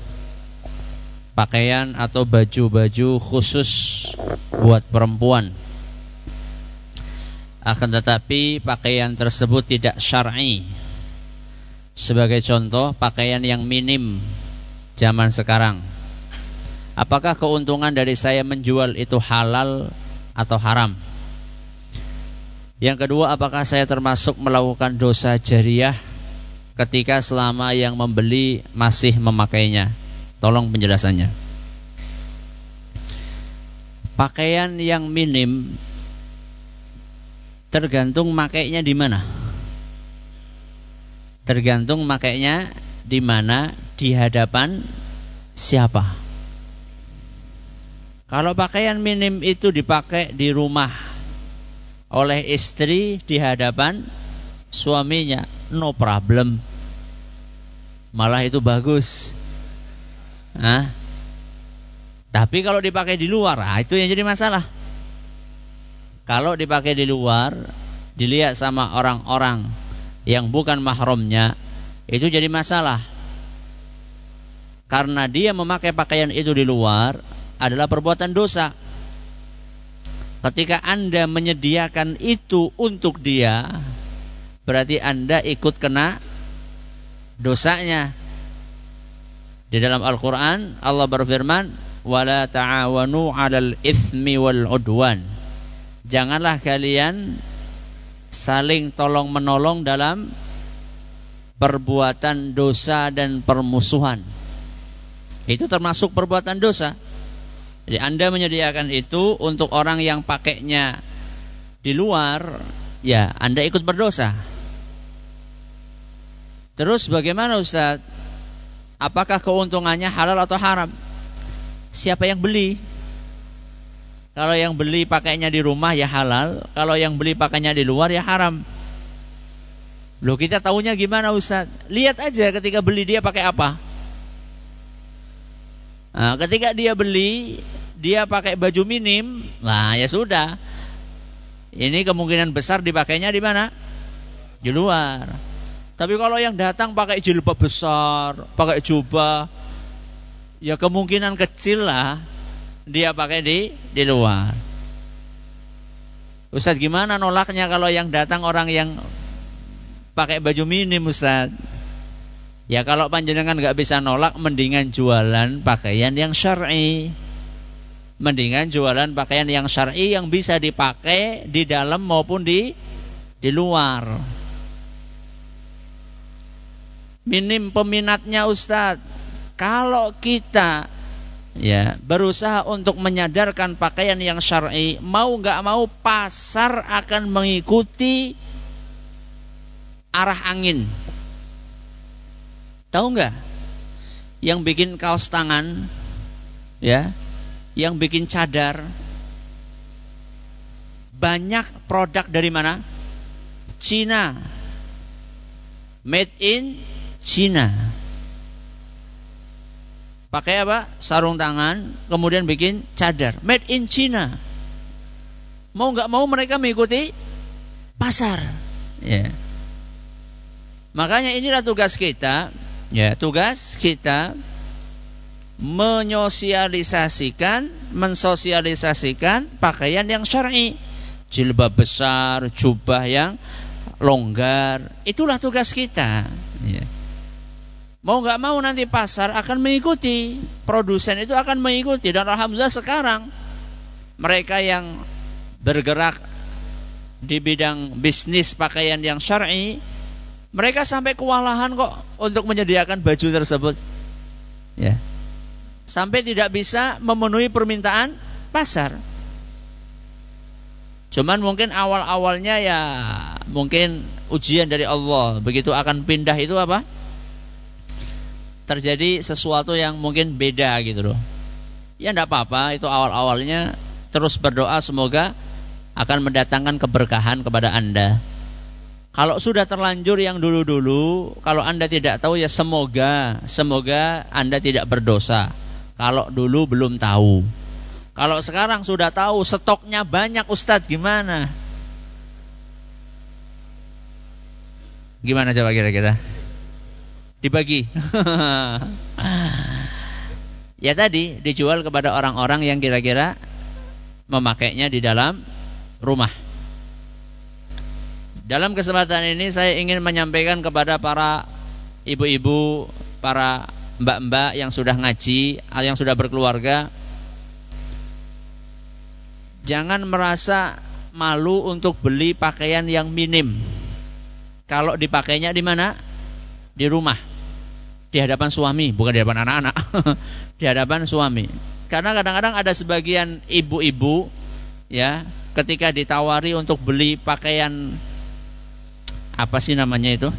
pakaian atau baju-baju khusus buat perempuan. Akan tetapi pakaian tersebut tidak syar'i. Sebagai contoh, pakaian yang minim zaman sekarang. Apakah keuntungan dari saya menjual itu halal atau haram. Yang kedua, apakah saya termasuk melakukan dosa jariah ketika selama yang membeli masih memakainya? Tolong penjelasannya. Pakaian yang minim tergantung makainya di mana. Tergantung makainya di mana di hadapan siapa. Kalau pakaian minim itu dipakai di rumah oleh istri di hadapan suaminya, no problem. Malah itu bagus. Nah, tapi kalau dipakai di luar, nah itu yang jadi masalah. Kalau dipakai di luar, dilihat sama orang-orang yang bukan mahramnya, itu jadi masalah. Karena dia memakai pakaian itu di luar, adalah perbuatan dosa. Ketika Anda menyediakan itu untuk dia, berarti Anda ikut kena dosanya. Di dalam Al-Qur'an Allah berfirman, "Wala ta'awanu 'alal itsmi wal 'udwan." Janganlah kalian saling tolong-menolong dalam perbuatan dosa dan permusuhan. Itu termasuk perbuatan dosa. Jadi Anda menyediakan itu untuk orang yang pakainya di luar, ya Anda ikut berdosa. Terus bagaimana Ustaz? Apakah keuntungannya halal atau haram? Siapa yang beli? Kalau yang beli pakainya di rumah ya halal, kalau yang beli pakainya di luar ya haram. Loh kita tahunya gimana Ustaz? Lihat aja ketika beli dia pakai apa. Nah, ketika dia beli, dia pakai baju minim, lah ya sudah. Ini kemungkinan besar dipakainya di mana? Di luar. Tapi kalau yang datang pakai jilbab besar, pakai jubah, ya kemungkinan kecil lah dia pakai di di luar. Ustaz gimana nolaknya kalau yang datang orang yang pakai baju minim Ustaz? Ya kalau panjenengan nggak bisa nolak, mendingan jualan pakaian yang syar'i. Mendingan jualan pakaian yang syar'i yang bisa dipakai di dalam maupun di di luar minim peminatnya Ustadz. Kalau kita ya berusaha untuk menyadarkan pakaian yang syar'i, mau nggak mau pasar akan mengikuti arah angin. Tahu nggak? Yang bikin kaos tangan, ya, yang bikin cadar, banyak produk dari mana? Cina. Made in Cina. Pakai apa? Sarung tangan, kemudian bikin cadar. Made in China. Mau nggak mau mereka mengikuti pasar. Ya. Makanya inilah tugas kita. Ya, tugas kita menyosialisasikan, mensosialisasikan pakaian yang syar'i. Jilbab besar, jubah yang longgar. Itulah tugas kita. Ya. Mau nggak mau nanti pasar akan mengikuti, produsen itu akan mengikuti dan alhamdulillah sekarang mereka yang bergerak di bidang bisnis pakaian yang syar'i, mereka sampai kewalahan kok untuk menyediakan baju tersebut. Ya. Sampai tidak bisa memenuhi permintaan pasar. Cuman mungkin awal-awalnya ya mungkin ujian dari Allah. Begitu akan pindah itu apa? terjadi sesuatu yang mungkin beda gitu loh. Ya tidak apa-apa, itu awal-awalnya terus berdoa semoga akan mendatangkan keberkahan kepada Anda. Kalau sudah terlanjur yang dulu-dulu, kalau Anda tidak tahu ya semoga, semoga Anda tidak berdosa. Kalau dulu belum tahu. Kalau sekarang sudah tahu stoknya banyak Ustadz gimana? Gimana coba kira-kira? dibagi. ya tadi dijual kepada orang-orang yang kira-kira memakainya di dalam rumah. Dalam kesempatan ini saya ingin menyampaikan kepada para ibu-ibu, para mbak-mbak yang sudah ngaji, yang sudah berkeluarga, jangan merasa malu untuk beli pakaian yang minim. Kalau dipakainya di mana? Di rumah di hadapan suami, bukan di hadapan anak-anak. di hadapan suami. Karena kadang-kadang ada sebagian ibu-ibu ya, ketika ditawari untuk beli pakaian apa sih namanya itu?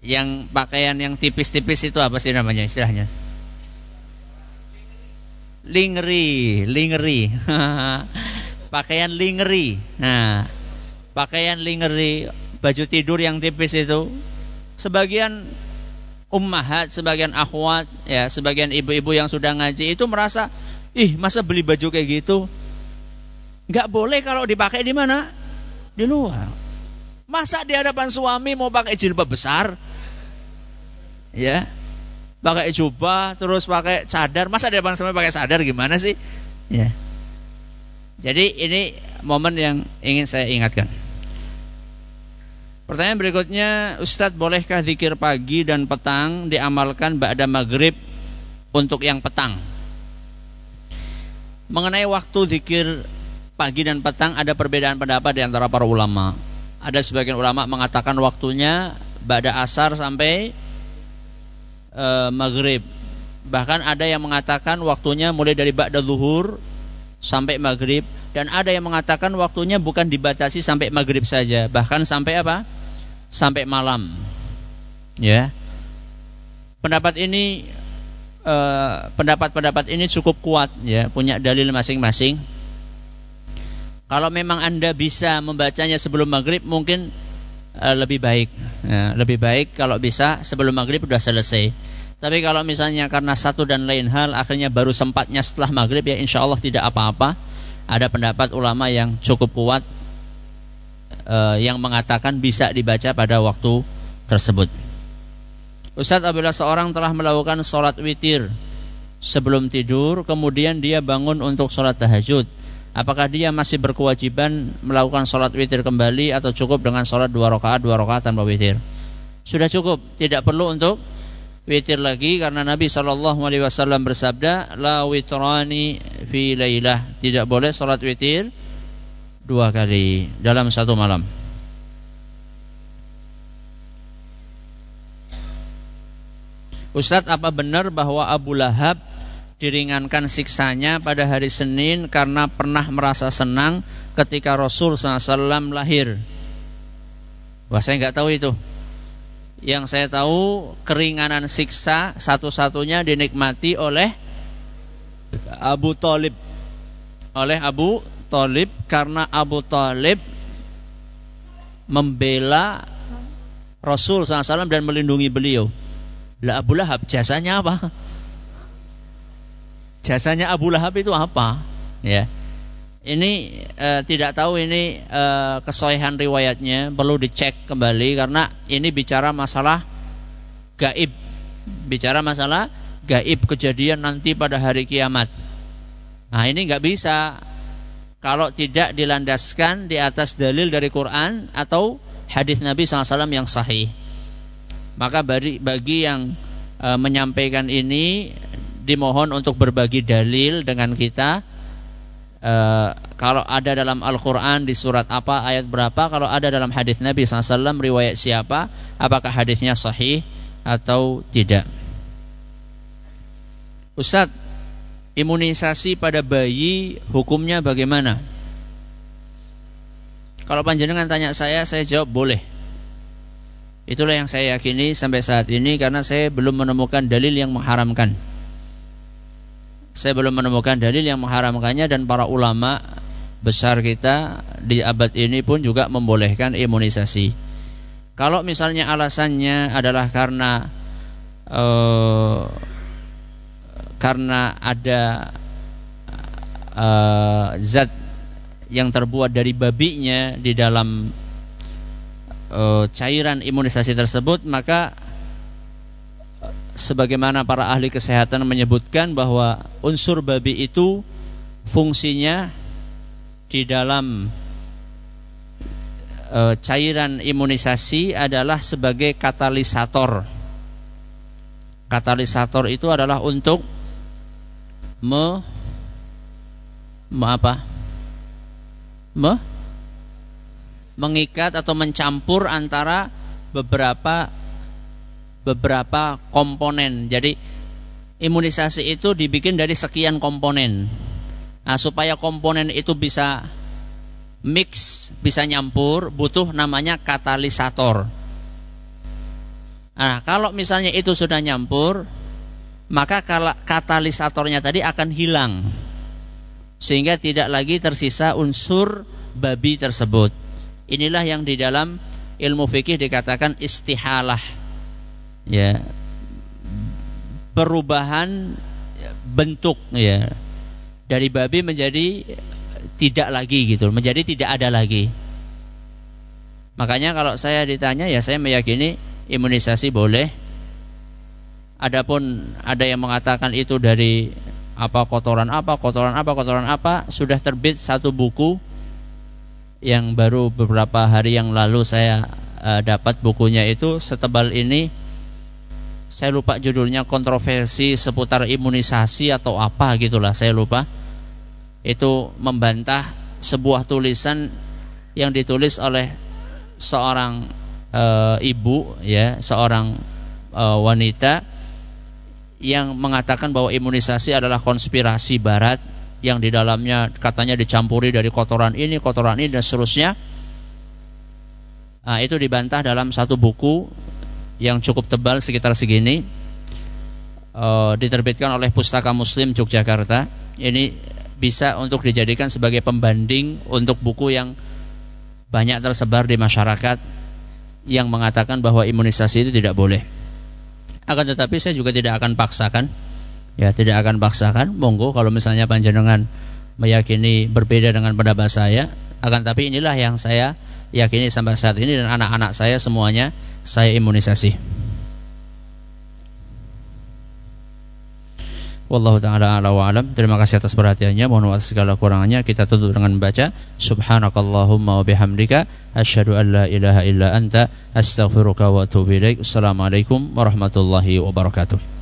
Yang pakaian yang tipis-tipis itu apa sih namanya istilahnya? Lingeri, lingeri. pakaian lingeri. Nah, pakaian lingeri baju tidur yang tipis itu sebagian ummahat, sebagian akhwat, ya, sebagian ibu-ibu yang sudah ngaji itu merasa, ih masa beli baju kayak gitu? Gak boleh kalau dipakai di mana? Di luar. Masa di hadapan suami mau pakai jilbab besar? Ya, pakai jubah, terus pakai cadar. Masa di hadapan suami pakai cadar gimana sih? Ya. Jadi ini momen yang ingin saya ingatkan. Pertanyaan berikutnya, Ustadz bolehkah zikir pagi dan petang diamalkan ba'da maghrib untuk yang petang? Mengenai waktu zikir pagi dan petang ada perbedaan pendapat di antara para ulama. Ada sebagian ulama mengatakan waktunya ba'da asar sampai e, maghrib. Bahkan ada yang mengatakan waktunya mulai dari ba'da zuhur sampai maghrib dan ada yang mengatakan waktunya bukan dibatasi sampai maghrib saja, bahkan sampai apa? sampai malam. Ya. Pendapat ini eh, pendapat-pendapat ini cukup kuat ya, punya dalil masing-masing. Kalau memang Anda bisa membacanya sebelum maghrib mungkin uh, lebih baik. Ya, lebih baik kalau bisa sebelum maghrib sudah selesai. Tapi kalau misalnya karena satu dan lain hal akhirnya baru sempatnya setelah maghrib ya insya Allah tidak apa-apa. ada pendapat ulama yang cukup kuat uh, yang mengatakan bisa dibaca pada waktu tersebut. Ustadz apabila seorang telah melakukan sholat witir sebelum tidur, kemudian dia bangun untuk sholat tahajud, apakah dia masih berkewajiban melakukan sholat witir kembali atau cukup dengan sholat dua rakaat dua rakaat tanpa witir? Sudah cukup, tidak perlu untuk witir lagi karena Nabi Shallallahu Alaihi Wasallam bersabda, la witrani fi lailah, tidak boleh sholat witir dua kali dalam satu malam. Ustadz apa benar bahwa Abu Lahab diringankan siksanya pada hari Senin karena pernah merasa senang ketika Rasul SAW lahir? Wah saya nggak tahu itu. Yang saya tahu keringanan siksa satu-satunya dinikmati oleh Abu Talib. Oleh Abu Talib karena Abu Talib membela Rasul SAW dan melindungi beliau. Lah Abu Lahab jasanya apa? Jasanya Abu Lahab itu apa? Ya. Ini e, tidak tahu ini e, kesohihan riwayatnya perlu dicek kembali karena ini bicara masalah gaib. Bicara masalah gaib kejadian nanti pada hari kiamat. Nah, ini nggak bisa kalau tidak dilandaskan di atas dalil dari Quran atau hadis Nabi SAW yang sahih. Maka bagi, bagi yang e, menyampaikan ini dimohon untuk berbagi dalil dengan kita. E, kalau ada dalam Al-Quran di surat apa, ayat berapa, kalau ada dalam hadis Nabi SAW riwayat siapa, apakah hadisnya sahih atau tidak. Ustadz, imunisasi pada bayi hukumnya bagaimana? Kalau panjenengan tanya saya, saya jawab boleh. Itulah yang saya yakini sampai saat ini karena saya belum menemukan dalil yang mengharamkan. Saya belum menemukan dalil yang mengharamkannya dan para ulama besar kita di abad ini pun juga membolehkan imunisasi. Kalau misalnya alasannya adalah karena uh, karena ada uh, zat yang terbuat dari babinya di dalam e, cairan imunisasi tersebut maka sebagaimana para ahli kesehatan menyebutkan bahwa unsur babi itu fungsinya di dalam e, cairan imunisasi adalah sebagai katalisator. Katalisator itu adalah untuk me, me apa? Me mengikat atau mencampur antara beberapa beberapa komponen. Jadi imunisasi itu dibikin dari sekian komponen. Nah, supaya komponen itu bisa mix, bisa nyampur, butuh namanya katalisator. Nah, kalau misalnya itu sudah nyampur, maka katalisatornya tadi akan hilang. Sehingga tidak lagi tersisa unsur babi tersebut. Inilah yang di dalam ilmu fikih dikatakan istihalah. Ya. Perubahan bentuk ya. Dari babi menjadi tidak lagi gitu, menjadi tidak ada lagi. Makanya kalau saya ditanya ya saya meyakini imunisasi boleh. Adapun ada yang mengatakan itu dari apa kotoran apa, kotoran apa, kotoran apa, sudah terbit satu buku yang baru beberapa hari yang lalu saya uh, dapat bukunya itu setebal ini saya lupa judulnya kontroversi seputar imunisasi atau apa gitulah saya lupa itu membantah sebuah tulisan yang ditulis oleh seorang uh, ibu ya seorang uh, wanita yang mengatakan bahwa imunisasi adalah konspirasi barat yang di dalamnya katanya dicampuri dari kotoran ini, kotoran ini dan seterusnya. Nah, itu dibantah dalam satu buku yang cukup tebal sekitar segini, e, diterbitkan oleh Pustaka Muslim Yogyakarta. Ini bisa untuk dijadikan sebagai pembanding untuk buku yang banyak tersebar di masyarakat yang mengatakan bahwa imunisasi itu tidak boleh. Akan tetapi saya juga tidak akan paksakan Ya tidak akan paksakan. Monggo kalau misalnya panjenengan meyakini berbeda dengan pendapat saya, akan tapi inilah yang saya yakini sampai saat ini dan anak-anak saya semuanya saya imunisasi. Wallahu taala ala wa alam. Terima kasih atas perhatiannya. Mohon maaf segala kurangannya. Kita tutup dengan membaca subhanakallahumma wa bihamdika asyhadu an la ilaha illa anta astaghfiruka wa atubu ilaik. Assalamualaikum warahmatullahi wabarakatuh.